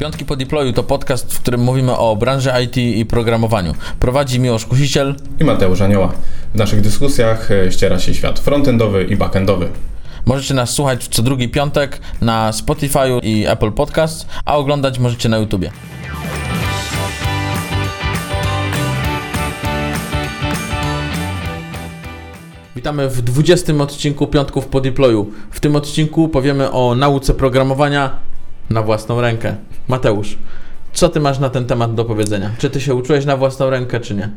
Piątki po deployu to podcast, w którym mówimy o branży IT i programowaniu. Prowadzi Miłosz Kusiciel i Mateusz Anioła. W naszych dyskusjach e, ściera się świat frontendowy i backendowy. Możecie nas słuchać co drugi piątek na Spotify i Apple Podcast, a oglądać możecie na YouTubie. Witamy w 20 odcinku Piątków po deployu. W tym odcinku powiemy o nauce programowania na własną rękę. Mateusz, co ty masz na ten temat do powiedzenia? Czy ty się uczyłeś na własną rękę, czy nie?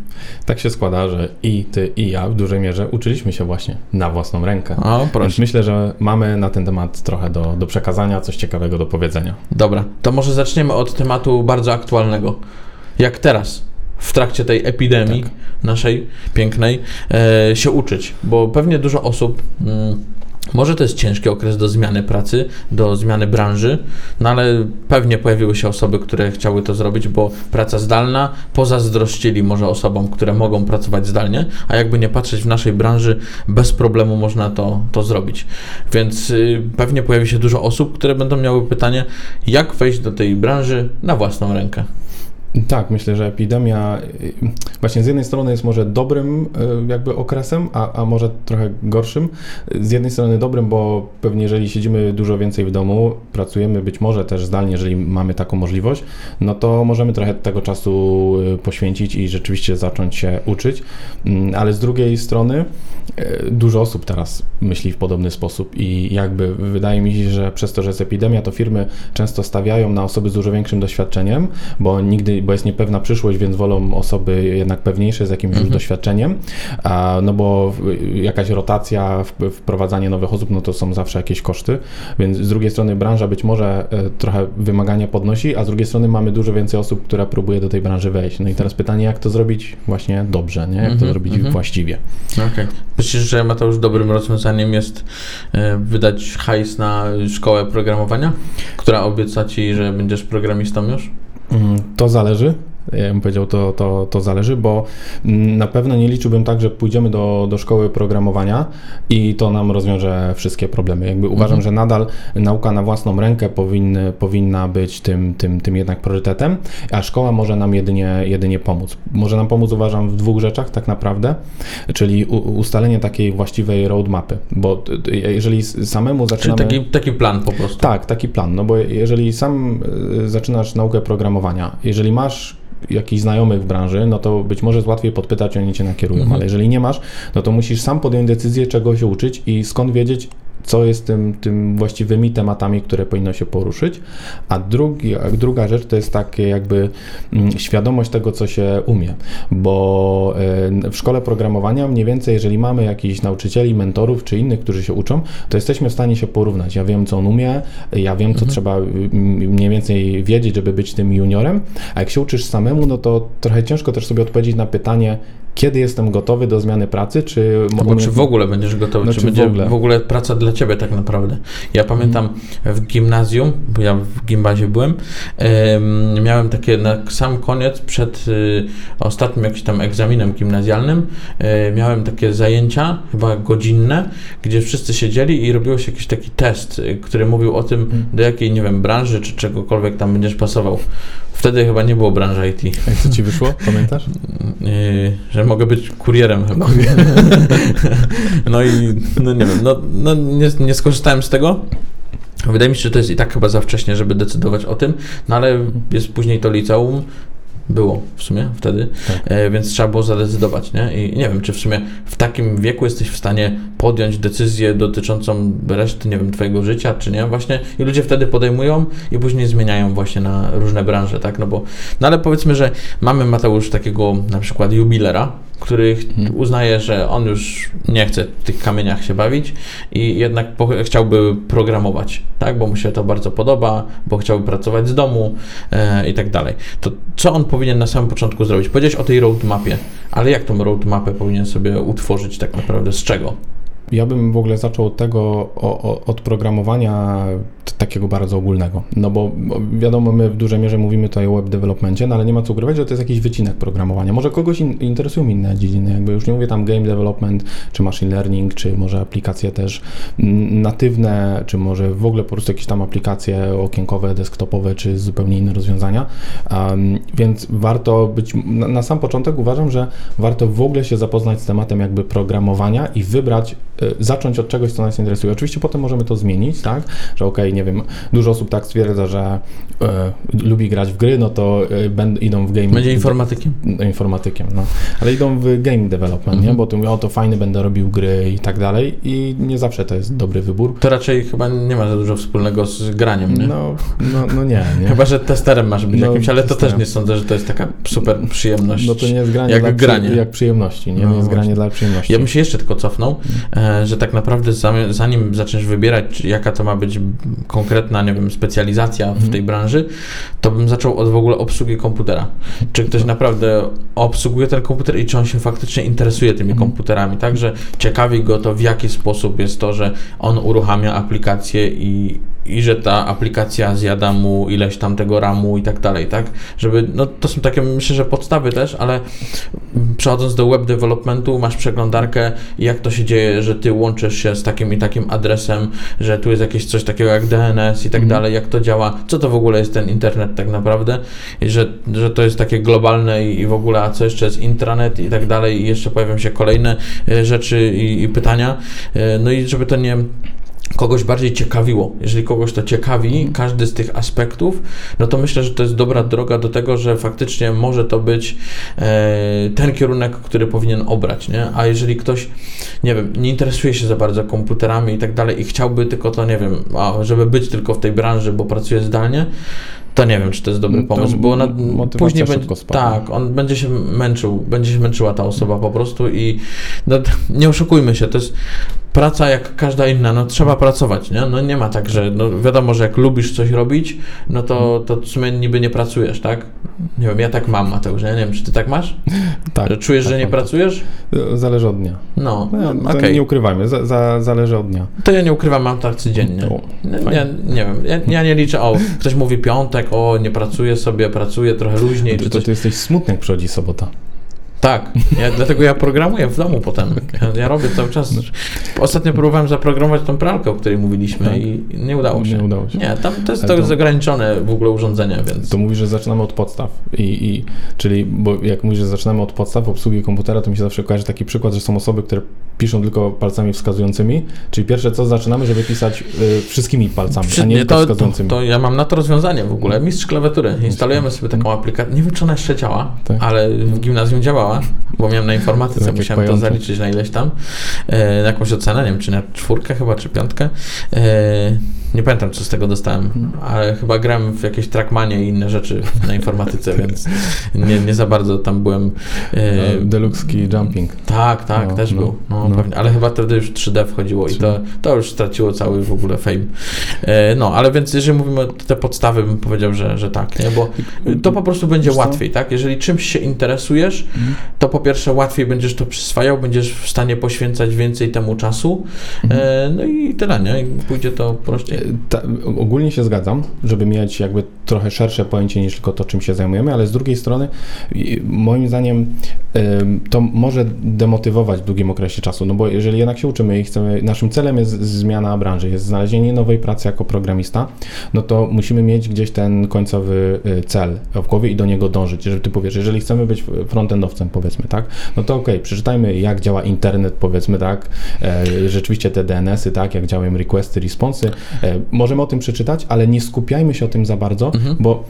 Tak się składa, że i ty, i ja w dużej mierze uczyliśmy się właśnie na własną rękę. O, proszę. Więc myślę, że mamy na ten temat trochę do, do przekazania, coś ciekawego do powiedzenia. Dobra, to może zaczniemy od tematu bardzo aktualnego. Jak teraz, w trakcie tej epidemii tak. naszej pięknej, e, się uczyć? Bo pewnie dużo osób. Mm, może to jest ciężki okres do zmiany pracy, do zmiany branży, no ale pewnie pojawiły się osoby, które chciały to zrobić, bo praca zdalna pozazdrościli może osobom, które mogą pracować zdalnie, a jakby nie patrzeć w naszej branży, bez problemu można to, to zrobić. Więc y, pewnie pojawi się dużo osób, które będą miały pytanie, jak wejść do tej branży na własną rękę. Tak, myślę, że epidemia y, właśnie z jednej strony jest może dobrym y, jakby okresem, a, a może trochę gorszym. Z jednej strony dobrym, bo pewnie jeżeli siedzimy dużo więcej w domu, pracujemy być może też zdalnie, jeżeli mamy taką możliwość, no to możemy trochę tego czasu y, poświęcić i rzeczywiście zacząć się uczyć. Mm, ale z drugiej strony dużo osób teraz myśli w podobny sposób i jakby wydaje mi się, że przez to, że jest epidemia, to firmy często stawiają na osoby z dużo większym doświadczeniem, bo nigdy bo jest niepewna przyszłość, więc wolą osoby jednak pewniejsze z jakimś mhm. już doświadczeniem, a, no bo jakaś rotacja, wprowadzanie nowych osób, no to są zawsze jakieś koszty, więc z drugiej strony branża być może e, trochę wymagania podnosi, a z drugiej strony mamy dużo więcej osób, która próbuje do tej branży wejść. No i teraz pytanie, jak to zrobić właśnie dobrze, nie? Jak to mhm, zrobić mhm. właściwie. Okej. Okay. Myślisz, że Mateusz dobrym rozwiązaniem jest e, wydać hajs na szkołę programowania, która obieca Ci, że będziesz programistą już? Mm, to zależy. Ja bym powiedział, to, to, to zależy, bo mm, na pewno nie liczyłbym tak, że pójdziemy do, do szkoły programowania i to nam rozwiąże wszystkie problemy. Jakby uważam, mhm. że nadal nauka na własną rękę powinny, powinna być tym, tym, tym jednak priorytetem, a szkoła może nam jedynie, jedynie pomóc. Może nam pomóc, uważam, w dwóch rzeczach tak naprawdę, czyli u, ustalenie takiej właściwej roadmapy, bo jeżeli samemu zaczynamy... Czyli taki, taki plan po prostu. Tak, taki plan, no bo jeżeli sam y, zaczynasz naukę programowania, jeżeli masz jakichś znajomych w branży, no to być może jest łatwiej podpytać, oni cię nakierują, mhm. ale jeżeli nie masz, no to musisz sam podjąć decyzję, czego się uczyć i skąd wiedzieć, co jest tym, tym właściwymi tematami, które powinno się poruszyć. A, drugi, druga rzecz to jest takie jakby mm, świadomość tego, co się umie, bo e, w szkole programowania mniej więcej, jeżeli mamy jakichś nauczycieli, mentorów czy innych, którzy się uczą, to jesteśmy w stanie się porównać. Ja wiem, co on umie, ja wiem, co mhm. trzeba mniej więcej wiedzieć, żeby być tym juniorem, a jak się uczysz samemu, no to trochę ciężko też sobie odpowiedzieć na pytanie, kiedy jestem gotowy do zmiany pracy, czy... Albo czy w ogóle będziesz gotowy, no, czy, czy będzie w ogóle. w ogóle praca dla Ciebie tak naprawdę. Ja pamiętam w gimnazjum, bo ja w gimbazie byłem, miałem takie na sam koniec, przed y, ostatnim jakimś tam egzaminem gimnazjalnym, y, miałem takie zajęcia, chyba godzinne, gdzie wszyscy siedzieli i robiło się jakiś taki test, y, który mówił o tym, mhm. do jakiej, nie wiem, branży, czy czegokolwiek tam będziesz pasował. Wtedy chyba nie było branży IT. Jak co Ci wyszło? Pamiętasz? że mogę być kurierem chyba. no i no nie wiem, no, no nie, nie skorzystałem z tego. Wydaje mi się, że to jest i tak chyba za wcześnie, żeby decydować o tym, no ale jest później to liceum, było w sumie wtedy, tak. e, więc trzeba było zadecydować, nie? I nie wiem, czy w sumie w takim wieku jesteś w stanie podjąć decyzję dotyczącą reszty, nie wiem, twojego życia, czy nie? Właśnie i ludzie wtedy podejmują i później zmieniają właśnie na różne branże, tak? No bo, no ale powiedzmy, że mamy Mateusz takiego na przykład jubilera, który hmm. uznaje, że on już nie chce w tych kamieniach się bawić i jednak chciałby programować, tak? Bo mu się to bardzo podoba, bo chciałby pracować z domu e, i tak dalej. To co on powinien na samym początku zrobić? Powiedzieć o tej roadmapie, ale jak tą roadmapę powinien sobie utworzyć tak naprawdę, z czego? Ja bym w ogóle zaczął od tego, o, o, od programowania takiego bardzo ogólnego. No bo wiadomo, my w dużej mierze mówimy tutaj o web developmentie, no ale nie ma co ukrywać, że to jest jakiś wycinek programowania. Może kogoś in, interesują inne dziedziny, jakby już nie mówię tam game development, czy machine learning, czy może aplikacje też natywne, czy może w ogóle po prostu jakieś tam aplikacje okienkowe, desktopowe, czy zupełnie inne rozwiązania. Um, więc warto być, na, na, sam początek uważam, że warto w ogóle się zapoznać z tematem jakby programowania i wybrać, zacząć od czegoś, co nas interesuje. Oczywiście potem możemy to zmienić, tak, że okej, okay, nie wiem, dużo osób tak stwierdza, że y, lubi grać w gry, no to y, będą, idą w game... Będzie informatykiem. No, informatykiem, no. Ale idą w game development, mhm. nie, bo tu mówią, o to fajny, będę robił gry i tak dalej i nie zawsze to jest dobry wybór. To raczej chyba nie ma za dużo wspólnego z graniem, nie? No, no, no nie, nie. Chyba, że testerem masz być no, jakimś, ale to też nie sądzę, że to jest taka super przyjemność. No to nie jest granie jak dla granie. Jak przyjemności, nie, no, nie jest granie dla przyjemności. Ja bym się jeszcze tylko cofnął, e, że tak naprawdę zanim zaczniesz wybierać, jaka to ma być konkretna, nie wiem, specjalizacja w mhm. tej branży, to bym zaczął od w ogóle obsługi komputera. Czy ktoś naprawdę obsługuje ten komputer i czy on się faktycznie interesuje tymi mhm. komputerami, tak, że ciekawi go to, w jaki sposób jest to, że on uruchamia aplikację i i że ta aplikacja zjada mu ileś tam tego ramu i tak dalej, tak? Żeby, no to są takie, myślę, że podstawy też, ale przechodząc do web developmentu, masz przeglądarkę jak to się dzieje, że ty łączysz się z takim i takim adresem, że tu jest jakieś coś takiego jak DNS i tak mhm. dalej, jak to działa, co to w ogóle jest ten internet tak naprawdę, I że, że to jest takie globalne i, i w ogóle, a co jeszcze jest intranet i tak dalej i jeszcze pojawią się kolejne e, rzeczy i, i pytania, e, no i żeby to nie kogoś bardziej ciekawiło. Jeżeli kogoś to ciekawi, każdy z tych aspektów, no to myślę, że to jest dobra droga do tego, że faktycznie może to być e, ten kierunek, który powinien obrać, nie? A jeżeli ktoś, nie wiem, nie interesuje się za bardzo komputerami i tak dalej i chciałby tylko to, nie wiem, a, żeby być tylko w tej branży, bo pracuje zdalnie, to nie wiem, czy to jest dobry pomysł, bo ona później będzie, tak, on będzie się męczył, będzie się męczyła ta osoba po prostu i no, nie oszukujmy się, to jest praca jak każda inna, no trzeba pracować, nie? No nie ma tak, że no wiadomo, że jak lubisz coś robić, no to, to w sumie niby nie pracujesz, tak? Nie wiem, ja tak mam, Mateusz, ja nie wiem, czy ty tak masz? Tak. Że czujesz, tak, że nie pracujesz? Zależy od dnia. No, no okay. nie ukrywajmy, za, za, zależy od dnia. To ja nie ukrywam, mam tak codziennie. No, ja, nie wiem, ja, ja, nie liczę, o, ktoś mówi piątek, o, nie pracuję sobie, pracuję trochę luźniej. Czy to ty jesteś smutny, jak przychodzi sobota. Tak, ja, dlatego ja programuję w domu potem. Ja, ja, robię cały czas. Ostatnio próbowałem zaprogramować tą pralkę, o której mówiliśmy tak. i nie udało się. Nie udało się. Nie, tam to jest to, ograniczone w ogóle urządzenie, więc... To mówisz, że zaczynamy od podstaw. I, I, czyli, bo jak mówisz, że zaczynamy od podstaw obsługi komputera, to mi się zawsze kojarzy taki przykład, że są osoby, które piszą tylko palcami wskazującymi, czyli pierwsze co zaczynamy, żeby pisać y, wszystkimi palcami, Przy, a nie, nie to, wskazującymi. To, to, ja mam na to rozwiązanie w ogóle. Mistrz klawiatury. Instalujemy sobie taką aplikację. Nie wiem, czy ona jeszcze działa, tak. ale w gimnazjum działała bo miałem na informatyce, tak musiałem to zaliczyć na ileś tam, e, na jakąś ocenę, nie wiem, czy na czwórkę chyba, czy piątkę. E, nie pamiętam, co z tego dostałem, ale chyba gram w jakieś trackmanie i inne rzeczy na informatyce, więc nie, nie za bardzo tam byłem. E, Deluxe Jumping. Tak, tak, no, też no, był. No, no. Pewnie, ale chyba wtedy już 3D wchodziło i to, to już straciło cały w ogóle fame. E, no, ale więc jeżeli mówimy o te podstawy, bym powiedział, że, że tak, nie? bo to po prostu będzie łatwiej, tak? Jeżeli czymś się interesujesz, mhm. To po pierwsze łatwiej będziesz to przyswajał, będziesz w stanie poświęcać więcej temu czasu, mhm. e, no i tyle, nie? Pójdzie to prościej. Ta, ogólnie się zgadzam, żeby mieć jakby trochę szersze pojęcie niż tylko to, czym się zajmujemy, ale z drugiej strony moim zdaniem to może demotywować w długim okresie czasu, no bo jeżeli jednak się uczymy i chcemy, naszym celem jest zmiana branży, jest znalezienie nowej pracy jako programista, no to musimy mieć gdzieś ten końcowy y, cel w głowie i do niego dążyć. Jeżeli ty powiesz, jeżeli chcemy być frontendowcem, powiedzmy, tak, no to ok, przeczytajmy jak działa internet, powiedzmy, tak, e, rzeczywiście te DNS-y, tak, jak działają requesty, responsy, e, możemy o tym przeczytać, ale nie skupiajmy się o tym za bardzo, mhm. bo,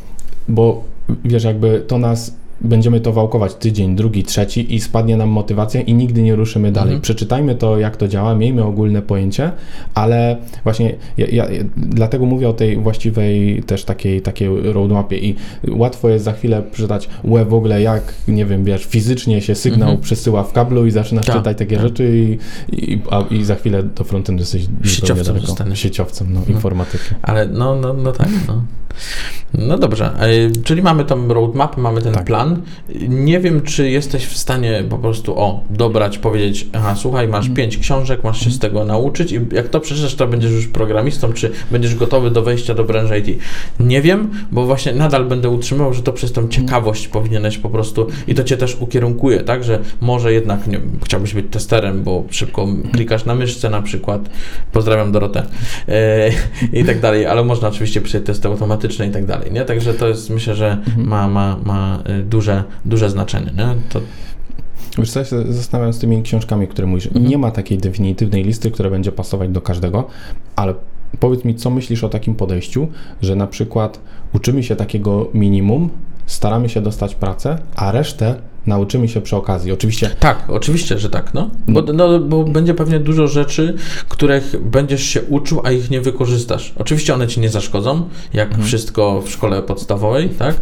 bo wiesz, jakby to nas będziemy to wałkować tydzień, drugi, trzeci i spadnie nam motywacja i nigdy nie ruszymy dalej. Mhm. Przeczytajmy to, jak to działa, miejmy ogólne pojęcie, ale właśnie ja, ja, dlatego mówię o tej właściwej też takiej, takiej roadmapie i łatwo jest za chwilę przeczytać łe w ogóle, jak, nie wiem, wiesz, fizycznie się sygnał mhm. przesyła w kablu i zaczynasz tak, czytać takie tak. rzeczy i, i, a, i za chwilę do frontendu jesteś sieciowcem, sieciowcem no, no, informatyki. Ale no, no, no tak, no. No dobrze, e, czyli mamy tą roadmap, mamy ten Tak. plan. Nie wiem, czy jesteś w stanie po prostu o, dobrać, powiedzieć, aha, słuchaj, masz Mhm. pięć książek, masz się z tego nauczyć i jak to przeczytasz, to będziesz już programistą, czy będziesz gotowy do wejścia do branży IT. Nie wiem, bo właśnie nadal będę utrzymywał, że to przez tą ciekawość powinieneś po prostu i to cię też ukierunkuje, tak, że może jednak nie, chciałbyś być testerem, bo szybko klikasz na myszce na przykład. Pozdrawiam Dorotę. E, I tak dalej, ale można oczywiście pisać testy automatyczne i tak dalej, nie? Także to jest, myślę, że ma, ma, ma y, duże, duże znaczenie, nie? To, Wiesz co, ja się zastanawiam z tymi książkami, które mówisz. Mhm. Nie ma takiej definitywnej listy, która będzie pasować do każdego, ale powiedz mi, co myślisz o takim podejściu, że na przykład uczymy się takiego minimum, staramy się dostać pracę, a resztę nauczymy się przy okazji. Oczywiście tak, oczywiście, że tak, no. Bo, no. bo będzie pewnie dużo rzeczy, których będziesz się uczył, a ich nie wykorzystasz. Oczywiście one ci nie zaszkodzą, jak Mhm. wszystko w szkole podstawowej, tak?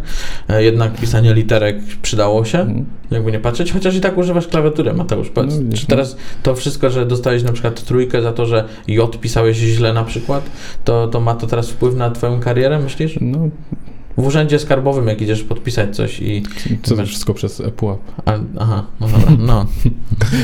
E, Jednak pisanie literek przydało się, Mhm. jakby nie patrzeć, chociaż i tak używasz klawiatury, Mateusz. Powiedz, No, czy teraz to wszystko, że dostałeś na przykład trójkę za to, że J pisałeś źle na przykład, to, to ma to teraz wpływ na twoją karierę, myślisz? no, W urzędzie skarbowym, jak idziesz podpisać coś i... co to wszystko przez ePUAP. A, aha, no dobra, no.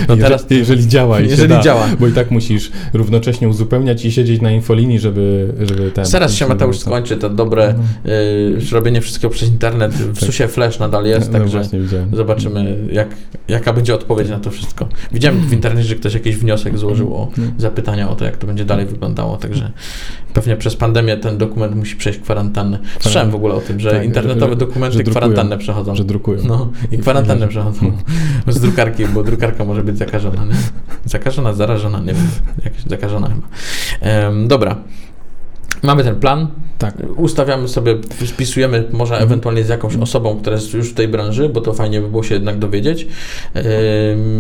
No teraz... jeżeli, jeżeli działa i Jeżeli da, działa. bo i tak musisz równocześnie uzupełniać i siedzieć na infolinii, żeby, żeby ten... Zaraz się Mateusz skończy, to dobre No. y, robienie wszystkiego przez internet. W SUSie Flash nadal jest, no także widziałem. zobaczymy, jak, jaka będzie odpowiedź na to wszystko. Widziałem w internecie, że ktoś jakiś wniosek złożył o No. zapytania o to, jak to będzie dalej wyglądało, także pewnie przez pandemię ten dokument musi przejść kwarantannę. Słyszałem w ogóle o tym, że Tak, internetowe że- dokumenty że drukują. kwarantannę przechodzą. Że drukują. No i kwarantannę przechodzą z drukarki, bo drukarka może być zakażona, nie? Zakażona, zarażona, nie wiem, jakaś zakażona chyba. Em, dobra. Mamy ten plan, Tak. ustawiamy sobie, spisujemy może Mhm. ewentualnie z jakąś osobą, która jest już w tej branży, bo to fajnie by było się jednak dowiedzieć.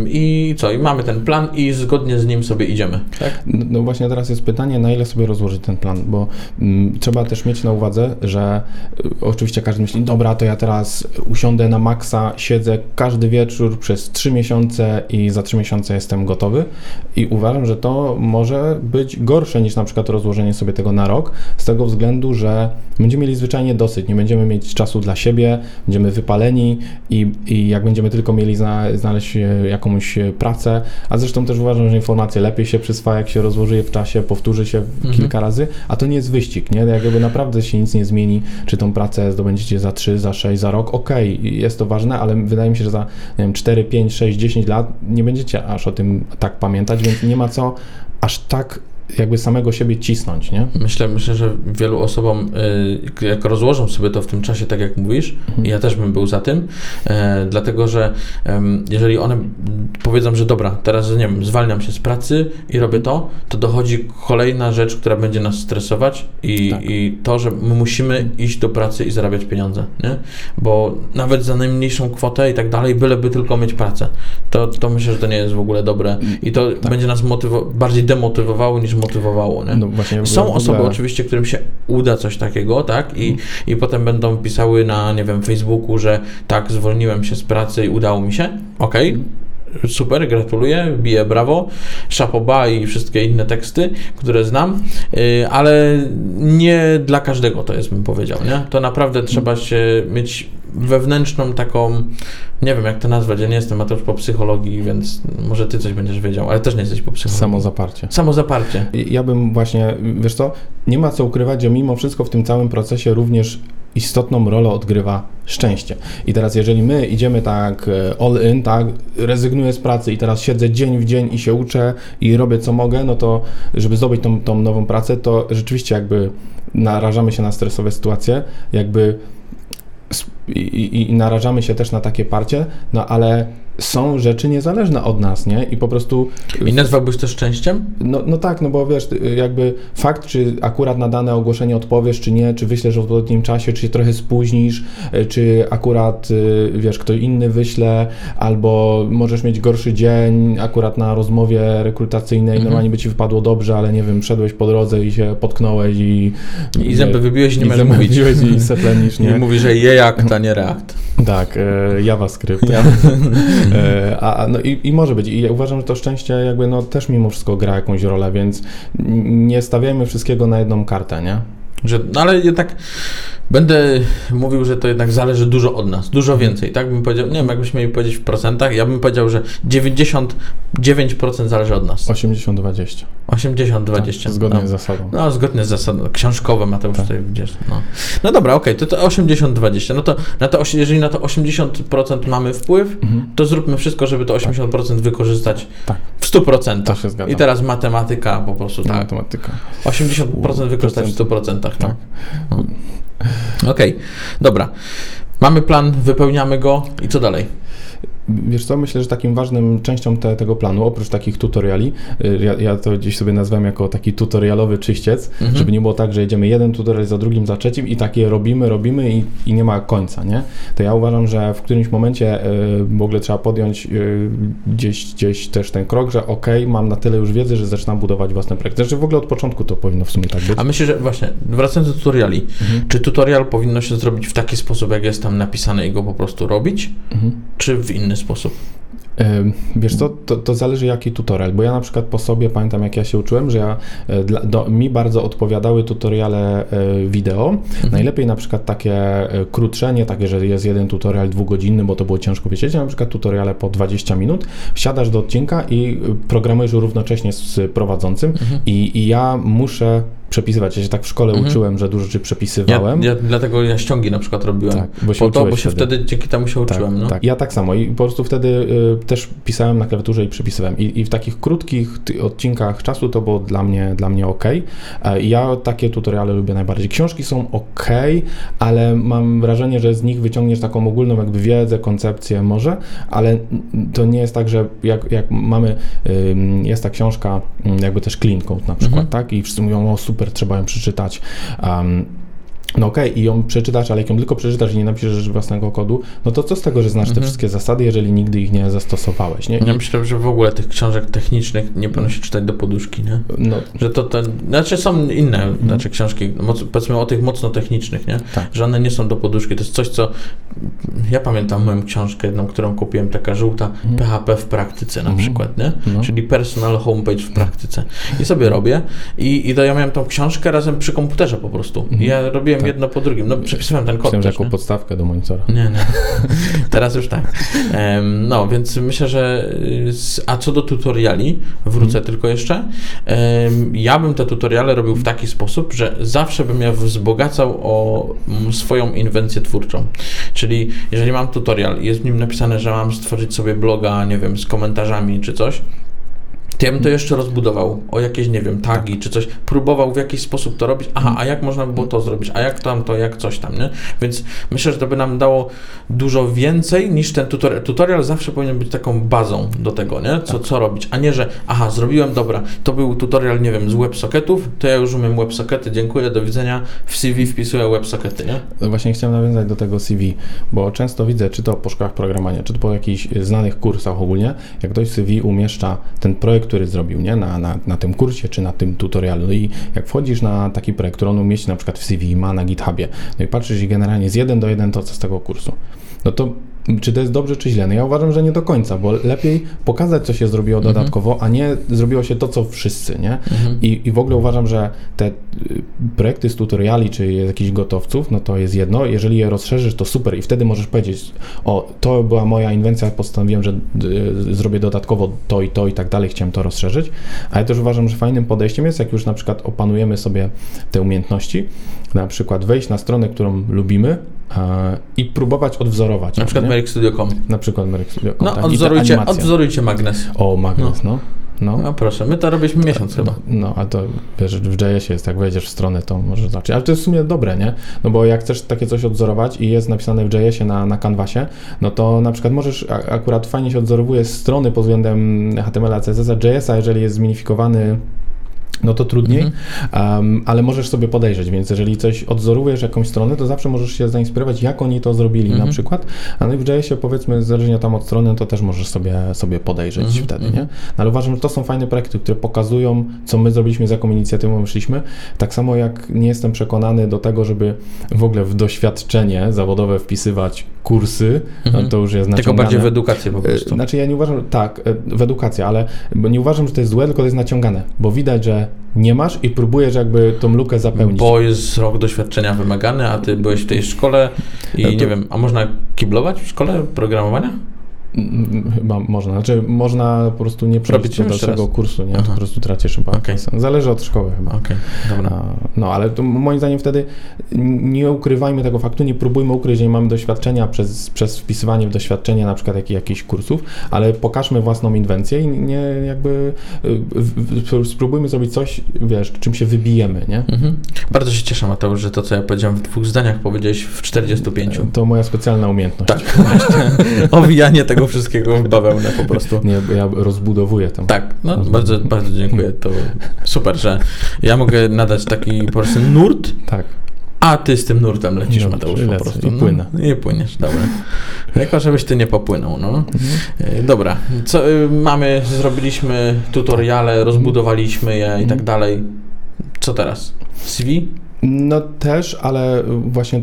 I co? I mamy ten plan i zgodnie z nim sobie idziemy. Tak? No no właśnie teraz jest pytanie, na ile sobie rozłożyć ten plan, bo mm, trzeba też mieć na uwadze, że y, oczywiście każdy myśli, dobra, to ja teraz usiądę na maksa, siedzę każdy wieczór przez 3 miesiące i za 3 miesiące jestem gotowy i uważam, że to może być gorsze niż na przykład rozłożenie sobie tego na rok, z tego względu, że będziemy mieli zwyczajnie dosyć, nie będziemy mieć czasu dla siebie, będziemy wypaleni i, i jak będziemy tylko mieli zna, znaleźć e, jakąś e, pracę, a zresztą też uważam, że informacje lepiej się przyswaja, jak się rozłoży je w czasie, powtórzy się Mhm. kilka razy, a to nie jest wyścig, nie? Jakby naprawdę się nic nie zmieni, czy tą pracę zdobędziecie za 3, za 6, za rok, okej, jest to ważne, ale wydaje mi się, że za nie wiem, 4, 5, 6, 10 lat nie będziecie aż o tym tak pamiętać, więc nie ma co aż tak jakby samego siebie cisnąć, nie? Myślę, myślę, że wielu osobom, y, jak rozłożą sobie to w tym czasie, tak jak mówisz, i ja też bym był za tym, e, dlatego że jeżeli one powiedzą, że dobra, teraz nie wiem, zwalniam się z pracy i robię to, to dochodzi kolejna rzecz, która będzie nas stresować i, Tak. i to, że my musimy iść do pracy i zarabiać pieniądze, nie? Bo nawet za najmniejszą kwotę i tak dalej, byleby tylko mieć pracę, to, to myślę, że to nie jest w ogóle dobre i to będzie nas motywo- bardziej demotywowało niż motywowało, nie? No właśnie, Są ogóle- osoby oczywiście, którym się uda coś takiego, tak? I, I potem będą pisały na, nie wiem, Facebooku, że tak, zwolniłem się z pracy i udało mi się. Okej. Super, gratuluję, biję brawo, szapoba i wszystkie inne teksty, które znam, yy, ale nie dla każdego to jest, bym powiedział, nie? To naprawdę trzeba się mieć wewnętrzną taką, nie wiem jak to nazwać, ja nie jestem Mateusz po psychologii, więc może ty coś będziesz wiedział, ale też nie jesteś po psychologii. Samozaparcie. Samozaparcie. Ja bym właśnie, wiesz co, nie ma co ukrywać, że mimo wszystko w tym całym procesie również istotną rolę odgrywa szczęście. I teraz jeżeli my idziemy tak e, all in, tak, rezygnuję z pracy i teraz siedzę dzień w dzień i się uczę i robię co mogę, no to żeby zdobyć tą, tą nową pracę, to rzeczywiście jakby narażamy się na stresowe sytuacje, jakby i, i, i narażamy się też na takie parcie, no ale są rzeczy niezależne od nas, nie? I po prostu I nazwałbyś to szczęściem? no, no tak, no bo wiesz, jakby fakt, czy akurat na dane ogłoszenie odpowiesz, czy nie, czy wyślesz w odpowiednim czasie, czy się trochę spóźnisz, y, czy akurat, y, wiesz, ktoś inny wyśle, albo możesz mieć gorszy dzień, akurat na rozmowie rekrutacyjnej, Mhm. normalnie by ci wypadło dobrze, ale nie wiem, szedłeś po drodze i się potknąłeś i... I zęby wybiłeś i nie i możesz zęby mówić. i seplenisz, Nie nie? mówi, że React, a nie React. Tak, e, JavaScript. Ja. E, a, no i, I może być. I ja uważam, że to szczęście jakby no też mimo wszystko gra jakąś rolę, więc nie stawiajmy wszystkiego na jedną kartę, nie? Że, no ale jednak Będę mówił, że to jednak zależy dużo od nas, dużo więcej, tak bym powiedział, nie wiem, jakbyśmy mieli powiedzieć w procentach, ja bym powiedział, że 99% zależy od nas. 80-20. 80-20. Tak, zgodnie no. z zasadą. No, zgodnie z zasadą. Książkowe Mateusz Tak. tutaj widzisz. No, no dobra, okej, to, to 80-20. No to, na to, jeżeli na to 80% mamy wpływ, Mhm. to zróbmy wszystko, żeby to 80% wykorzystać Tak. w 100%. To się zgadzam. I teraz matematyka po prostu tak. Matematyka. 80% wykorzystać w 100%. Tak. Tak. No. Okej, dobra. Mamy plan, wypełniamy go i co dalej? Wiesz co, myślę, że takim ważnym częścią te, tego planu, oprócz takich tutoriali, y, ja, ja to gdzieś sobie nazwałem jako taki tutorialowy czyściec, Mhm. żeby nie było tak, że jedziemy jeden tutorial za drugim, za trzecim i takie robimy, robimy i, i nie ma końca, nie? To ja uważam, że w którymś momencie y, w ogóle trzeba podjąć y, gdzieś, gdzieś też ten krok, że okej, mam na tyle już wiedzy, że zaczynam budować własny projekt. Znaczy w ogóle od początku to powinno w sumie tak być. A myślę, że właśnie, wracając do tutoriali, Mhm. czy tutorial powinno się zrobić w taki sposób, jak jest tam napisane i go po prostu robić, Mhm. czy w inny sposób? Wiesz co, to, to zależy jaki tutorial, bo ja na przykład po sobie pamiętam jak ja się uczyłem, że ja, e, dla, do, mi bardzo odpowiadały tutoriale e, wideo, najlepiej na przykład takie e, krótsze, nie takie, że jest jeden tutorial dwugodzinny, bo to było ciężko wiedzieć, na przykład tutoriale po 20 minut, wsiadasz do odcinka i programujesz równocześnie z prowadzącym i, i ja muszę przepisywać, ja się tak w szkole Mhm. uczyłem, że dużo rzeczy Ja, przepisywałem. ja, dlatego ja ściągi na przykład robiłem. Tak, bo się po to, bo się wtedy. wtedy dzięki temu się uczyłem. Tak, no. tak, ja tak samo i po prostu wtedy y, też pisałem na klawiaturze i przepisywałem. I, i w takich krótkich odcinkach czasu to było dla mnie, dla mnie ok. E, i ja takie tutoriale lubię najbardziej. Książki są ok, ale mam wrażenie, że z nich wyciągniesz taką ogólną jakby wiedzę, koncepcję może, ale to nie jest tak, że jak, jak mamy, ym, jest ta książka ym, jakby też clean code na przykład, Mhm. tak? I wszyscy mówią, o super, trzeba ją przeczytać. Um, no okej, i ją przeczytasz, ale jak ją tylko przeczytasz i nie napiszesz własnego kodu, no to co z tego, że znasz te Mhm. wszystkie zasady, jeżeli nigdy ich nie zastosowałeś, nie? Ja myślę, że w ogóle tych książek technicznych nie powinno się czytać do poduszki, nie? no, Że to znaczy są inne, znaczy książki, moc, powiedzmy o tych mocno technicznych, nie? Mhm. Tak. Że one nie są do poduszki. To jest coś, co ja pamiętam moją książkę jedną, którą kupiłem, taka żółta PHP w praktyce na Mhm. przykład, nie? No. Czyli personal homepage w praktyce. I sobie robię i, i to ja miałem tą książkę razem przy komputerze po prostu. I ja robiłem Tak. jedno po drugim. No przepisywałem ten kod też, jako nie? podstawkę do monitora. Nie, nie. Teraz już tak. Em, No, więc myślę, że. y, z- A co do tutoriali, wrócę tylko jeszcze. Em, Ja bym te tutoriale robił w taki sposób, że zawsze bym je wzbogacał o swoją inwencję twórczą. Czyli jeżeli mam tutorial i jest w nim napisane, że mam stworzyć sobie bloga, nie wiem, z komentarzami czy coś. To ja to jeszcze rozbudował o jakieś, nie wiem, tagi czy coś, próbował w jakiś sposób to robić. Aha, a jak można by było to zrobić? A jak tam to, jak coś tam, nie? Więc myślę, że to by nam dało dużo więcej niż ten tutorial. Tutorial zawsze powinien być taką bazą do tego, nie? Co, co robić, a nie, że aha, zrobiłem, dobra, to był tutorial, nie wiem, z WebSocketów, to ja już umiem WebSockety, dziękuję, do widzenia, w CV wpisuję WebSockety, nie? Właśnie chciałem nawiązać do tego CV, bo często widzę, czy to po szkołach programowania, czy to po jakichś znanych kursach ogólnie, jak ktoś CV umieszcza ten projekt, który zrobił, nie? Na, na, na tym kursie, czy na tym tutorialu. I jak wchodzisz na taki projekt, który on umieści na przykład w CV, ma na GitHubie, no i patrzysz i generalnie jest jeden do jeden to, co z tego kursu. No to czy to jest dobrze, czy źle? No ja uważam, że nie do końca, bo lepiej pokazać, co się zrobiło Mhm. dodatkowo, a nie zrobiło się to, co wszyscy, nie? I, I w ogóle uważam, że te y, projekty z tutoriali, czy jakichś gotowców, no to jest jedno. Jeżeli je rozszerzysz, to super i wtedy możesz powiedzieć, o, to była moja inwencja, postanowiłem, że y, zrobię dodatkowo to i to i tak dalej, chciałem to rozszerzyć. Ale też uważam, że fajnym podejściem jest, jak już na przykład opanujemy sobie te umiejętności, na przykład wejść na stronę, którą lubimy i próbować odwzorować. Na przykład nie? Merix.com. Na przykład Merek Studio. No, tak. Odwzorujcie, odwzorujcie magnes. O, magnes, no. no. No proszę, my to robiliśmy miesiąc chyba. No, ale to wiesz, w JS jest, jak wejdziesz w stronę, to może zacząć. Ale to jest w sumie dobre, nie? No bo jak chcesz takie coś odzorować i jest napisane w JS-ie na, na canvasie, no to na przykład możesz, a, akurat fajnie się odzorowuje strony pod względem HTML-a, CSS-a, JS-a, jeżeli jest zminifikowany no to trudniej, um, ale możesz sobie podejrzeć, więc jeżeli coś odzorujesz jakąś stronę, to zawsze możesz się zainspirować, jak oni to zrobili na przykład, a no i w JS-ie powiedzmy, zależnie tam od strony, to też możesz sobie, sobie podejrzeć wtedy, nie? No, ale uważam, że to są fajne projekty, które pokazują, co my zrobiliśmy, z jaką inicjatywą szliśmy, tak samo jak nie jestem przekonany do tego, żeby w ogóle w doświadczenie zawodowe wpisywać kursy, no to już jest Tylko naciągane. bardziej w edukację po prostu. Znaczy ja nie uważam, tak, e, w edukację, ale nie uważam, że to jest złe, tylko to jest naciągane, bo widać, że nie masz i próbujesz jakby tą lukę zapełnić. Bo jest rok doświadczenia wymagany, a ty byłeś w tej szkole i No to- nie wiem, a można kiblować w szkole programowania? Chyba można. Znaczy, można po prostu nie przejść do dalszego kursu, nie? Aha. Po prostu tracisz chyba. Kasę. Zależy od szkoły chyba. Okej, dobra. No, ale to moim zdaniem wtedy nie ukrywajmy tego faktu, nie próbujmy ukryć, że nie mamy doświadczenia przez, przez wpisywanie w doświadczenie na przykład jak, jakichś kursów, ale pokażmy własną inwencję i nie jakby y, spróbujmy zrobić coś, wiesz, czym się wybijemy, nie? Mhm. Bardzo się cieszę, Mateusz, że to, co ja powiedziałem w dwóch zdaniach, powiedziałeś w 45. To moja specjalna umiejętność. Tak, właśnie. Owijanie tego wszystkiego w bawełnę po prostu. Nie, ja rozbudowuję to. Tak, no bardzo, bardzo dziękuję. To super, że ja mogę nadać taki po prostu nurt, Tak. a ty z tym nurtem lecisz, Dobrze, Mateusz, po prostu. i płynę. No, I płyniesz, dobra. Tylko żebyś ty nie popłynął, no. E, Dobra, co y, mamy, zrobiliśmy tutoriale, rozbudowaliśmy je i tak dalej. Co teraz? CV? No też, ale właśnie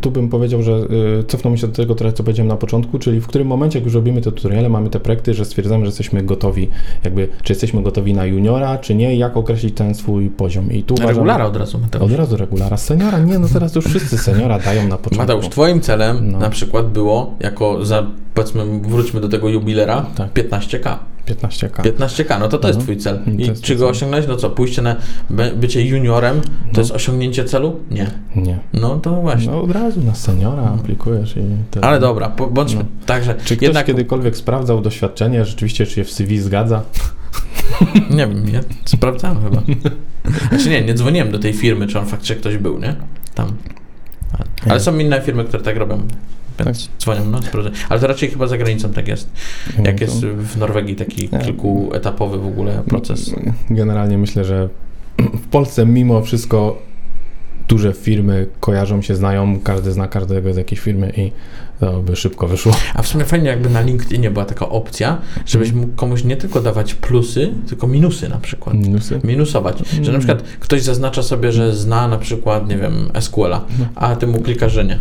tu bym powiedział, że y, cofnął się do tego trochę, co powiedziałem na początku, czyli w którym momencie, jak już robimy te tutoriale, mamy te projekty, że stwierdzamy, że jesteśmy gotowi, jakby, czy jesteśmy gotowi na juniora, czy nie, jak określić ten swój poziom. I tu uważam, Regulara od razu, Mateusz. Od razu regulara. Seniora? Nie, no teraz już wszyscy seniora dają na początku. Mateusz, twoim celem No. na przykład było, jako za, powiedzmy, wróćmy do tego jubilera, Tak. 15k. 15k. 15k, no to to jest Mhm. twój cel. I czy go osiągnąć? No co, pójście na by- bycie juniorem, to No. jest osiągnięcie celu? Nie. Nie. No to właśnie. No od razu na seniora aplikujesz i... Ale dobra, bądźmy No. tak, że Czy ktoś jednak, kiedykolwiek sprawdzał doświadczenie, rzeczywiście, czy się w CV zgadza? nie wiem, ja sprawdzałem chyba. Znaczy nie, nie dzwoniłem do tej firmy, czy on faktycznie ktoś był, nie? Tam. Ale Nie. są inne firmy, które tak robią. Więc dzwonią, no sprawdzę. Ale to raczej chyba za granicą tak jest. Jak jest w Norwegii taki kilkuetapowy w ogóle proces. Generalnie myślę, że w Polsce mimo wszystko duże firmy kojarzą się, znają, każdy zna każdego z jakiejś firmy i to by szybko wyszło. A w sumie fajnie jakby na LinkedInie była taka opcja, żebyś mógł komuś nie tylko dawać plusy, tylko minusy na przykład. Minusy? Minusować. Że na Mm. przykład ktoś zaznacza sobie, że zna na przykład, nie wiem, SQL-a, No. a ty mu klikasz, że nie.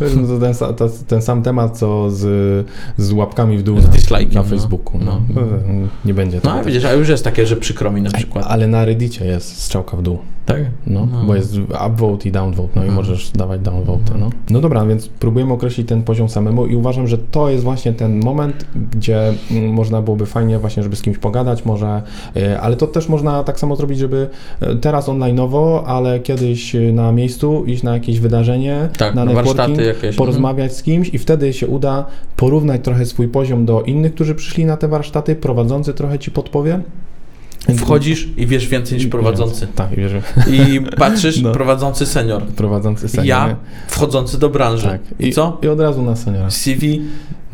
Wiesz, no to ten, to, ten sam temat, co z, z łapkami w dół na, na no. Facebooku. No. No. Nie będzie No tego. a widzisz, a już jest takie, że przykro mi na przykład. Ale na Reddicie jest strzałka w dół. Tak? No, No. bo jest upvote i downvote, no i możesz dawać downvote, no. No dobra, więc próbujemy określić ten poziom samemu i uważam, że to jest właśnie ten moment, gdzie mm, można byłoby fajnie właśnie, żeby z kimś pogadać może, y, ale to też można tak samo zrobić, żeby y, teraz online'owo, ale kiedyś y, na miejscu iść na jakieś wydarzenie, Tak, na networking, warsztaty jakieś. porozmawiać z kimś i wtedy się uda porównać trochę swój poziom do innych, którzy przyszli na te warsztaty, prowadzący trochę ci podpowie. Wchodzisz i wiesz więcej niż prowadzący. Tak, i wiesz, I patrzysz, No. prowadzący senior. prowadzący senior. Ja nie? wchodzący do branży. Tak. I co? I od razu na seniora. CV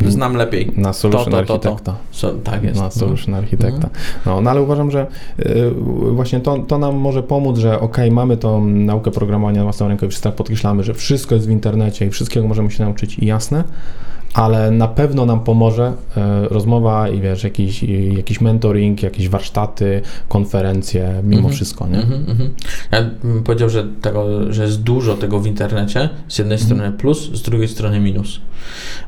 znam lepiej. Na solution To, to, to, to. architekta. So, tak jest. Na solution architekta. Mhm. No, no ale uważam, że y, właśnie to, to nam może pomóc, że ok, mamy tą naukę programowania na własną rękę i wszyscy tak podkreślamy, że wszystko jest w internecie i wszystkiego możemy się nauczyć i jasne, ale na pewno nam pomoże y, rozmowa i wiesz, jakiś, jakiś mentoring, jakieś warsztaty, konferencje, mimo Mhm. wszystko, nie? Mhm, mhm. Ja bym powiedział, że, tego, że jest dużo tego w internecie. Z jednej Mhm. strony plus, z drugiej strony minus.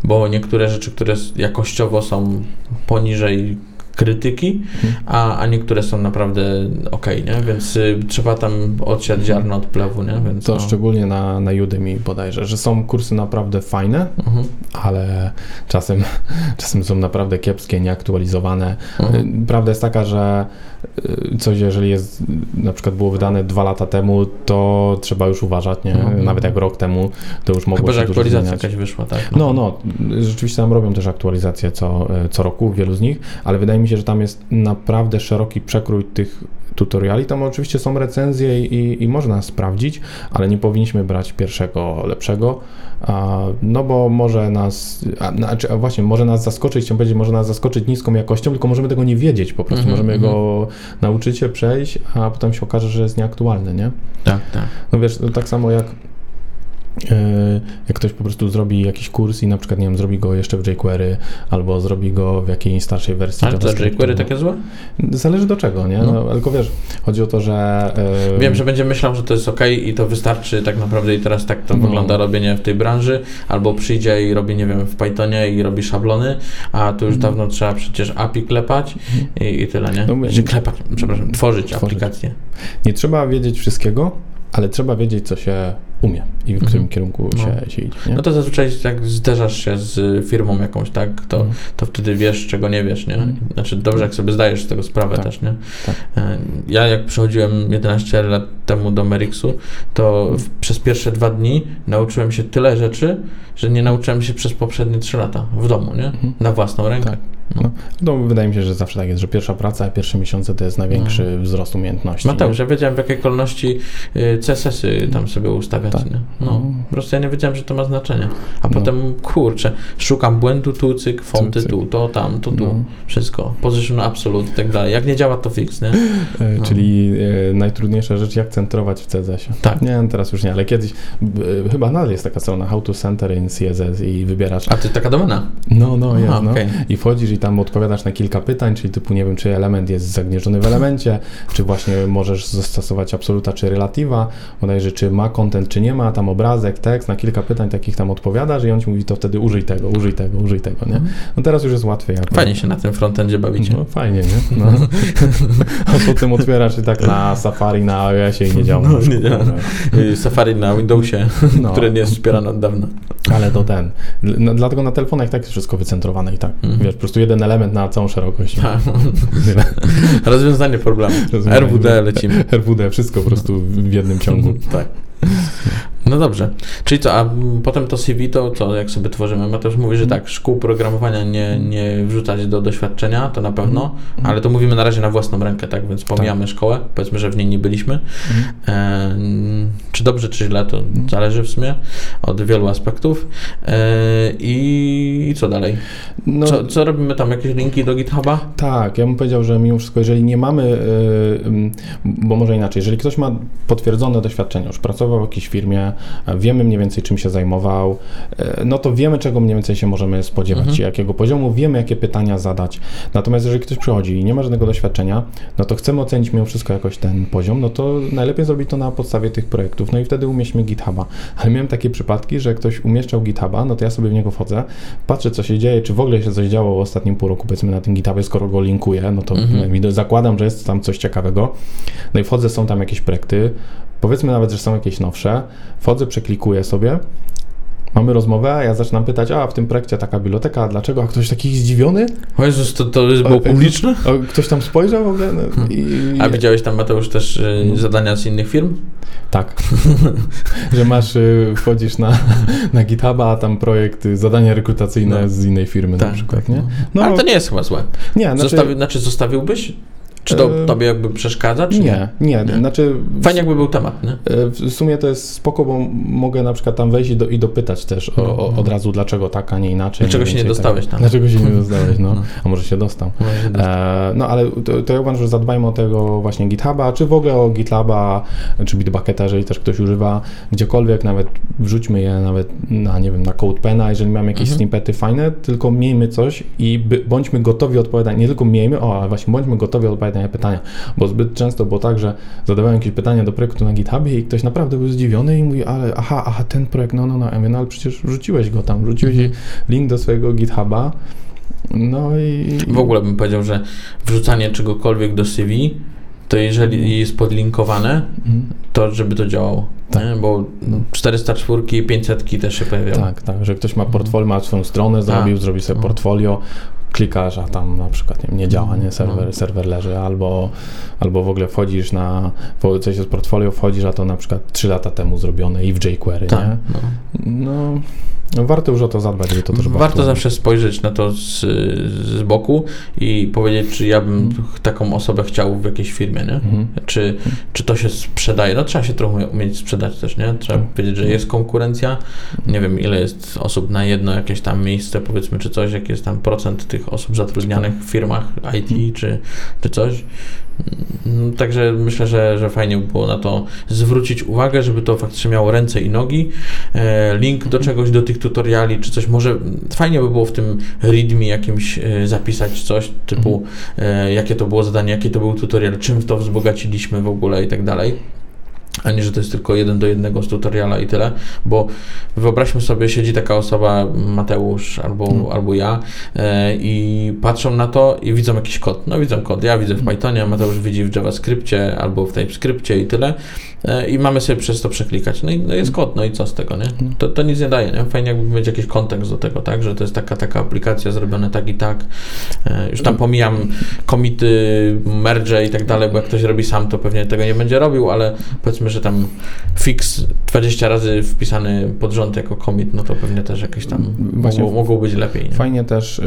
Bo niektóre rzeczy, które jakościowo są poniżej krytyki, Mhm. a, a niektóre są naprawdę ok, nie? Więc y, trzeba tam odsiać ziarno od plewu, nie? Więc To no. szczególnie na, na Udemy bodajże, że są kursy naprawdę fajne, Mhm. ale czasem, czasem są naprawdę kiepskie, nieaktualizowane. Mhm. Y, Prawda jest taka, że y, coś, jeżeli jest, na przykład było wydane dwa lata temu, to trzeba już uważać, nie? Mhm. Nawet jak rok temu, to już mogło Chyba, że się dużo aktualizacja jakaś wyszła, tak? No, no, rzeczywiście tam robią też aktualizacje co, co roku, wielu z nich, ale wydaje mi się, że tam jest naprawdę szeroki przekrój tych tutoriali. Tam oczywiście są recenzje i, i można sprawdzić, ale nie powinniśmy brać pierwszego lepszego, no bo może nas, a, znaczy, a właśnie, może nas zaskoczyć, chciałem powiedzieć, może nas zaskoczyć niską jakością, tylko możemy tego nie wiedzieć po prostu. Mhm, możemy mhm. go nauczyć się przejść, a potem się okaże, że jest nieaktualny, nie? Tak, tak. No wiesz, tak samo jak jak ktoś po prostu zrobi jakiś kurs i na przykład, nie wiem, zrobi go jeszcze w jQuery albo zrobi go w jakiejś starszej wersji Ale to jQuery takie złe? Zależy do czego, nie? No. No, tylko wiesz, chodzi o to, że... Yy... Wiem, że będzie myślał, że to jest ok i to wystarczy tak naprawdę i teraz tak to no. wygląda robienie w tej branży, albo przyjdzie i robi, nie wiem, w Pythonie i robi szablony, a tu już mhm. dawno trzeba przecież API klepać i, i tyle, nie? No, klepać, przepraszam, tworzyć, tworzyć aplikację. Nie trzeba wiedzieć wszystkiego, ale trzeba wiedzieć, co się umie i w którym mhm. kierunku no. się, się idzie. Nie? No to zazwyczaj jak zderzasz się z firmą jakąś, tak, to, mhm. to wtedy wiesz, czego nie wiesz, nie? Mhm. Znaczy dobrze, jak sobie zdajesz z tego sprawę tak. też, nie? Tak. E, ja jak przychodziłem 11 lat temu do Merixu, to w, przez pierwsze dwa dni nauczyłem się tyle rzeczy, że nie nauczyłem się przez poprzednie 3 lata w domu, nie? Na własną rękę. Tak. No. no, wydaje mi się, że zawsze tak jest, że pierwsza praca, pierwsze miesiące to jest największy no. wzrost umiejętności. Mateusz, ja wiedziałem w jakiej kolejności y, CSS-y tam sobie ustawiać. Tak. Nie? No, no, po prostu ja nie wiedziałem, że to ma znaczenie. A no. potem, kurczę, szukam błędu tu, cyk, fonty cyk, tu, to tam, to tu, no. wszystko. Position absolute i tak dalej. Jak nie działa, to fix, nie? E, no. Czyli e, najtrudniejsza rzecz, jak centrować w CSS-ie. Tak. Nie, teraz już nie, ale kiedyś, e, chyba nadal jest taka strona, how to center in CSS i wybierasz. A to taka domena? No, no, jest, Aha, no. Okay. I wchodzisz i tam odpowiadasz na kilka pytań, czyli typu, nie wiem, czy element jest zagnieżdżony w elemencie, czy właśnie możesz zastosować absoluta czy relatywa, bodajże czy ma content, czy nie ma, tam obrazek, tekst, na kilka pytań takich tam odpowiadasz i on ci mówi, to wtedy użyj tego, użyj tego, użyj tego, nie? No teraz już jest łatwiej. Fajnie się na tym frontendzie bawicie. No fajnie, nie? No. A potem otwierasz i tak na Safari, na iOSie i nie działa. No, nie działa. Safari na Windowsie, no. które nie jest wspierane od dawna. Ale to ten. No, dlatego na telefonach tak jest wszystko wycentrowane i tak. Mhm. Wiesz, po prostu jeden element na całą szerokość. Tak. Rozwiązanie problemu. Rozwiązanie RWD lecimy. RWD, wszystko po prostu w jednym ciągu. tak. No dobrze. Czyli co, a potem to CV to co, jak sobie tworzymy? Mateusz mówi, że tak, szkół programowania nie, nie wrzucać do doświadczenia, to na pewno, mm. ale to mówimy na razie na własną rękę, tak, więc pomijamy tak. szkołę, powiedzmy, że w niej nie byliśmy. Mm. E, czy dobrze, czy źle, to zależy w sumie od wielu aspektów. E, i, I co dalej? No, co, co robimy tam? Jakieś linki do GitHuba? Tak, ja bym powiedział, że mimo wszystko, jeżeli nie mamy, yy, bo może inaczej, jeżeli ktoś ma potwierdzone doświadczenie, już pracował w jakiejś firmie, wiemy mniej więcej czym się zajmował, e, no to wiemy czego mniej więcej się możemy spodziewać, mhm. jakiego poziomu, wiemy jakie pytania zadać. Natomiast jeżeli ktoś przychodzi i nie ma żadnego doświadczenia, no to chcemy ocenić mimo wszystko jakoś ten poziom, no to najlepiej zrobić to na podstawie tych projektów, no i wtedy umieśćmy GitHuba. Ale miałem takie przypadki, że ktoś umieszczał GitHuba, no to ja sobie w niego wchodzę, patrzę co się dzieje, czy w ogóle się coś działo w ostatnim pół roku, powiedzmy na tym GitHubie, skoro go linkuję, no to mhm. zakładam, że jest tam coś ciekawego. No i wchodzę, są tam jakieś projekty, powiedzmy nawet, że są jakieś nowsze, wchodzę, przeklikuję sobie, mamy rozmowę, a ja zaczynam pytać, a w tym projekcie taka biblioteka, a dlaczego? A ktoś taki zdziwiony? O Jezus, to, to jest było publiczne? A, ktoś tam spojrzał w ogóle? No, hmm. i, a widziałeś tam, Mateusz, też y, no. zadania z innych firm? Tak. że masz, y, wchodzisz na, na GitHuba, a tam projekt, y, zadania rekrutacyjne no. z innej firmy tak, na przykład, nie? No. Ale to nie jest chyba złe. Nie, znaczy... Zostawi, znaczy zostawiłbyś czy to tobie jakby przeszkadza, czy nie? Nie, nie. Znaczy, Fajnie jakby był temat, nie? E, w sumie to jest spoko, bo mogę na przykład tam wejść i, do, i dopytać też o, o, od razu, dlaczego tak, a nie inaczej. Dlaczego się nie dostałeś tak. tam? Dlaczego się nie dostałeś, no. A może się dostał. E, no ale to, to ja uważam, że zadbajmy o tego właśnie GitHuba, czy w ogóle o GitLaba, czy Bitbucketa, jeżeli też ktoś używa gdziekolwiek, nawet wrzućmy je nawet na, nie wiem, na CodePena, jeżeli mamy jakieś mhm. snippety fajne, tylko miejmy coś i by, bądźmy gotowi odpowiadać, nie tylko miejmy, o, ale właśnie bądźmy gotowi odpowiadać odpowiadania pytania, bo zbyt często było tak, że zadawałem jakieś pytanie do projektu na GitHubie i ktoś naprawdę był zdziwiony i mówi, ale aha, aha, ten projekt, no, no, no, ja mówię, no ale przecież wrzuciłeś go tam, wrzuciłeś mhm. link do swojego GitHuba, no i... W ogóle bym powiedział, że wrzucanie czegokolwiek do CV to jeżeli jest podlinkowane, mhm. to żeby to działało. Tak. Bo no. 404, 500 też się pojawiają. Tak, tak, że ktoś ma portfolio, ma swoją stronę, zrobił, zrobi sobie no. portfolio, klikasz, a tam na przykład nie, nie działa, nie? Serwer, no. serwer leży, albo, albo w ogóle wchodzisz na, coś z portfolio wchodzisz, a to na przykład 3 lata temu zrobione i w jQuery, tak, nie? No. no. No, warto już o to zadbać, to też Warto zawsze spojrzeć na to z, z boku i powiedzieć, czy ja bym mm. taką osobę chciał w jakiejś firmie, nie? Mm. Czy, czy to się sprzedaje? No trzeba się trochę umieć sprzedać też, nie? Trzeba mm. powiedzieć, że jest konkurencja. Nie wiem, ile jest osób na jedno jakieś tam miejsce, powiedzmy, czy coś, jaki jest tam procent tych osób zatrudnianych w firmach IT, mhm. czy, czy coś. Mm, także myślę, że, że fajnie by było na to zwrócić uwagę, żeby to faktycznie miało ręce i nogi e, link do czegoś, do tych tutoriali, czy coś. Może fajnie by było w tym readme jakimś e, zapisać coś typu, e, jakie to było zadanie, jaki to był tutorial, czym to wzbogaciliśmy w ogóle i tak dalej a nie, że to jest tylko jeden do jednego z tutoriala i tyle, bo wyobraźmy sobie, siedzi taka osoba, Mateusz albo, hmm. albo ja e, i patrzą na to i widzą jakiś kod. No widzą kod, ja widzę w hmm. Pythonie, Mateusz widzi w JavaScriptie albo w TypeScriptie i tyle e, i mamy sobie przez to przeklikać. No i no jest kod, no i co z tego, nie? Hmm. To, to nic nie daje, nie? Fajnie jakby mieć jakiś kontekst do tego, tak? Że to jest taka, taka aplikacja zrobiona tak i tak. E, już tam pomijam komity, merge i tak dalej, bo jak ktoś robi sam, to pewnie tego nie będzie robił, ale powiedzmy, że tam fix 20 razy wpisany pod rząd jako commit, no to pewnie też jakieś tam Właśnie mogło, mogło być lepiej. Nie? Fajnie też, y,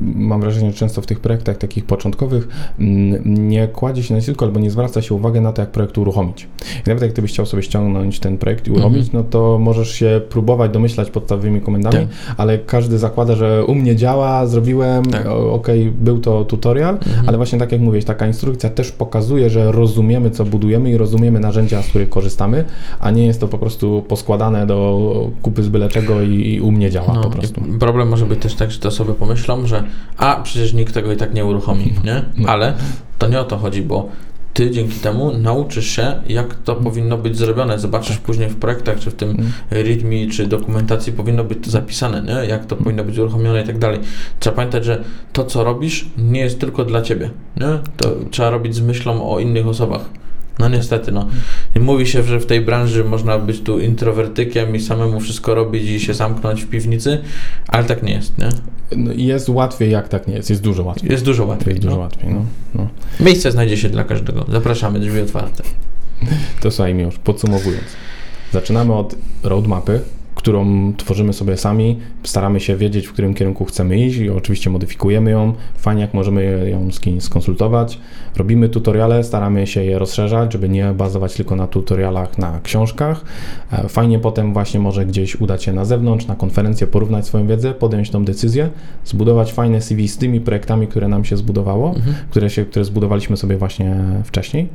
mam wrażenie, że często w tych projektach takich początkowych mm, nie kładzie się nacisku albo nie zwraca się uwagi na to, jak projekt uruchomić. I nawet jak ty byś chciał sobie ściągnąć ten projekt i uruchomić, mhm. no to możesz się próbować domyślać podstawowymi komendami, tak. ale każdy zakłada, że u mnie działa, zrobiłem, tak. ok, był to tutorial, mhm. ale właśnie tak jak mówiłeś, taka instrukcja też pokazuje, że rozumiemy, co budujemy i rozumiemy narzędzia, z których korzystamy, a nie jest to po prostu poskładane do kupy z byle czego i, i u mnie działa no, po prostu. Problem może być też tak, że te osoby pomyślą, że a przecież nikt tego i tak nie uruchomi, nie? No. Ale to nie o to chodzi, bo ty dzięki temu nauczysz się, jak to mm. powinno być zrobione. Zobaczysz tak. później w projektach, czy w tym mm. README, czy dokumentacji powinno być to zapisane, nie? jak to mm. powinno być uruchomione i tak dalej. Trzeba pamiętać, że to, co robisz, nie jest tylko dla ciebie. Nie? To trzeba robić z myślą o innych osobach. No niestety, no. Mówi się, że w tej branży można być tu introwertykiem i samemu wszystko robić i się zamknąć w piwnicy, ale tak nie jest, nie? No, jest łatwiej, jak tak nie jest. Jest dużo łatwiej. Jest dużo łatwiej. Jest dużo no. łatwiej, no. no. Miejsce znajdzie się dla każdego. Zapraszamy, drzwi otwarte. To słuchaj, już podsumowując. Zaczynamy od roadmapy, którą tworzymy sobie sami, staramy się wiedzieć, w którym kierunku chcemy iść i oczywiście modyfikujemy ją. Fajnie, jak możemy ją z kimś skonsultować. Robimy tutoriale, staramy się je rozszerzać, żeby nie bazować tylko na tutorialach, na książkach. E, fajnie potem właśnie może gdzieś udać się na zewnątrz, na konferencję, porównać swoją wiedzę, podjąć tą decyzję, zbudować fajne CV z tymi projektami, które nam się zbudowało, mhm. które, się, które zbudowaliśmy sobie właśnie wcześniej,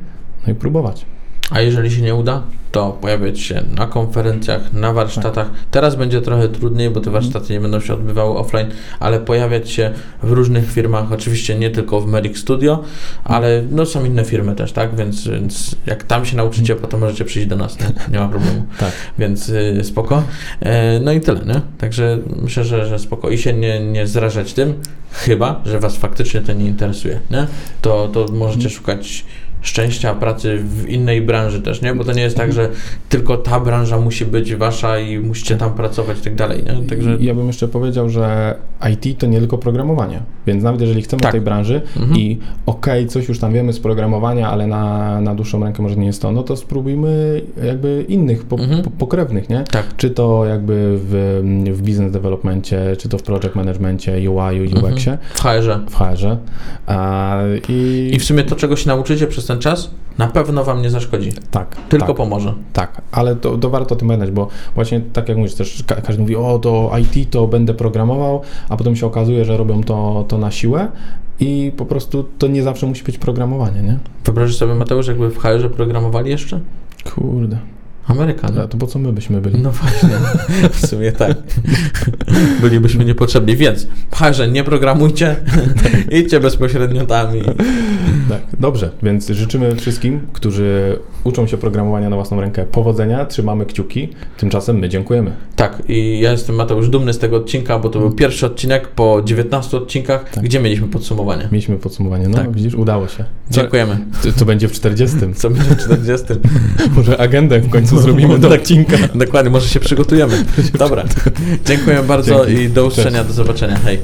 no i próbować. A jeżeli się nie uda, to pojawiać się na konferencjach, na warsztatach. Tak. Teraz będzie trochę trudniej, bo te warsztaty nie będą się odbywały offline, ale pojawiać się w różnych firmach, oczywiście nie tylko w Merrick Studio, ale no są inne firmy też, tak? Więc, więc jak tam się nauczycie, potem możecie przyjść do nas, nie, nie ma problemu. tak. Więc y, spoko. E, no i tyle, nie? Także myślę, że, że spoko. I się nie, nie zrażać tym, chyba, że Was faktycznie to nie interesuje, nie? To, to możecie mhm. szukać szczęścia pracy w innej branży też, nie? Bo to nie jest tak, że tylko ta branża musi być wasza i musicie tam pracować i tak dalej, nie? Także... Ja bym jeszcze powiedział, że IT to nie tylko programowanie, więc nawet jeżeli chcemy tak. tej branży mhm. i okej, okay, coś już tam wiemy z programowania, ale na, na dłuższą rękę może nie jest to, no to spróbujmy jakby innych, po, mhm. po, pokrewnych, nie? Tak. Czy to jakby w, w business developmentie, czy to w project managementie, UI, UX-ie. Mhm. W HR-ze. W HR-ze. i... I w sumie to, czego się nauczycie przez ten czas, na pewno Wam nie zaszkodzi. Tak. Tylko tak, pomoże. Tak, ale to, to warto o tym pamiętać, bo właśnie tak jak mówisz, też każdy mówi, o to IT to będę programował, a potem się okazuje, że robią to, to na siłę i po prostu to nie zawsze musi być programowanie, nie? Wyobraź sobie, Mateusz, jakby w HR programowali jeszcze? Kurde. Amerykan. A to po co my byśmy byli? No właśnie, w sumie tak. Bylibyśmy niepotrzebni, więc parze nie programujcie, idźcie bezpośrednio tam i... Tak, dobrze, więc życzymy wszystkim, którzy uczą się programowania na własną rękę powodzenia, trzymamy kciuki, tymczasem my dziękujemy. Tak, i ja jestem Mateusz dumny z tego odcinka, bo to był pierwszy odcinek po 19 odcinkach, tak. gdzie mieliśmy podsumowanie. Mieliśmy podsumowanie, no tak. widzisz, udało się. Dziękujemy. Co, co będzie w 40? Co będzie w 40? Może agendę w końcu zrobimy do odcinka. Dokładnie, może się przygotujemy. Dobra. Dziękuję bardzo i do usłyszenia, do zobaczenia. Hej.